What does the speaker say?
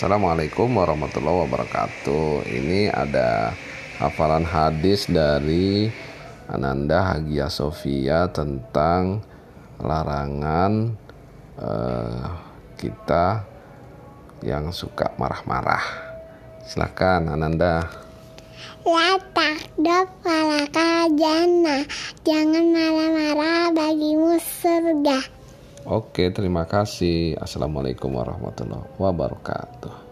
Assalamualaikum warahmatullahi wabarakatuh. Ini ada hafalan hadis dari Ananda Hagia Sofia tentang larangan uh, kita yang suka marah-marah. Silakan Ananda. La takdab falaka jannah. Jangan marah-marah bagimu surga. Oke, terima kasih. Assalamualaikum warahmatullahi wabarakatuh.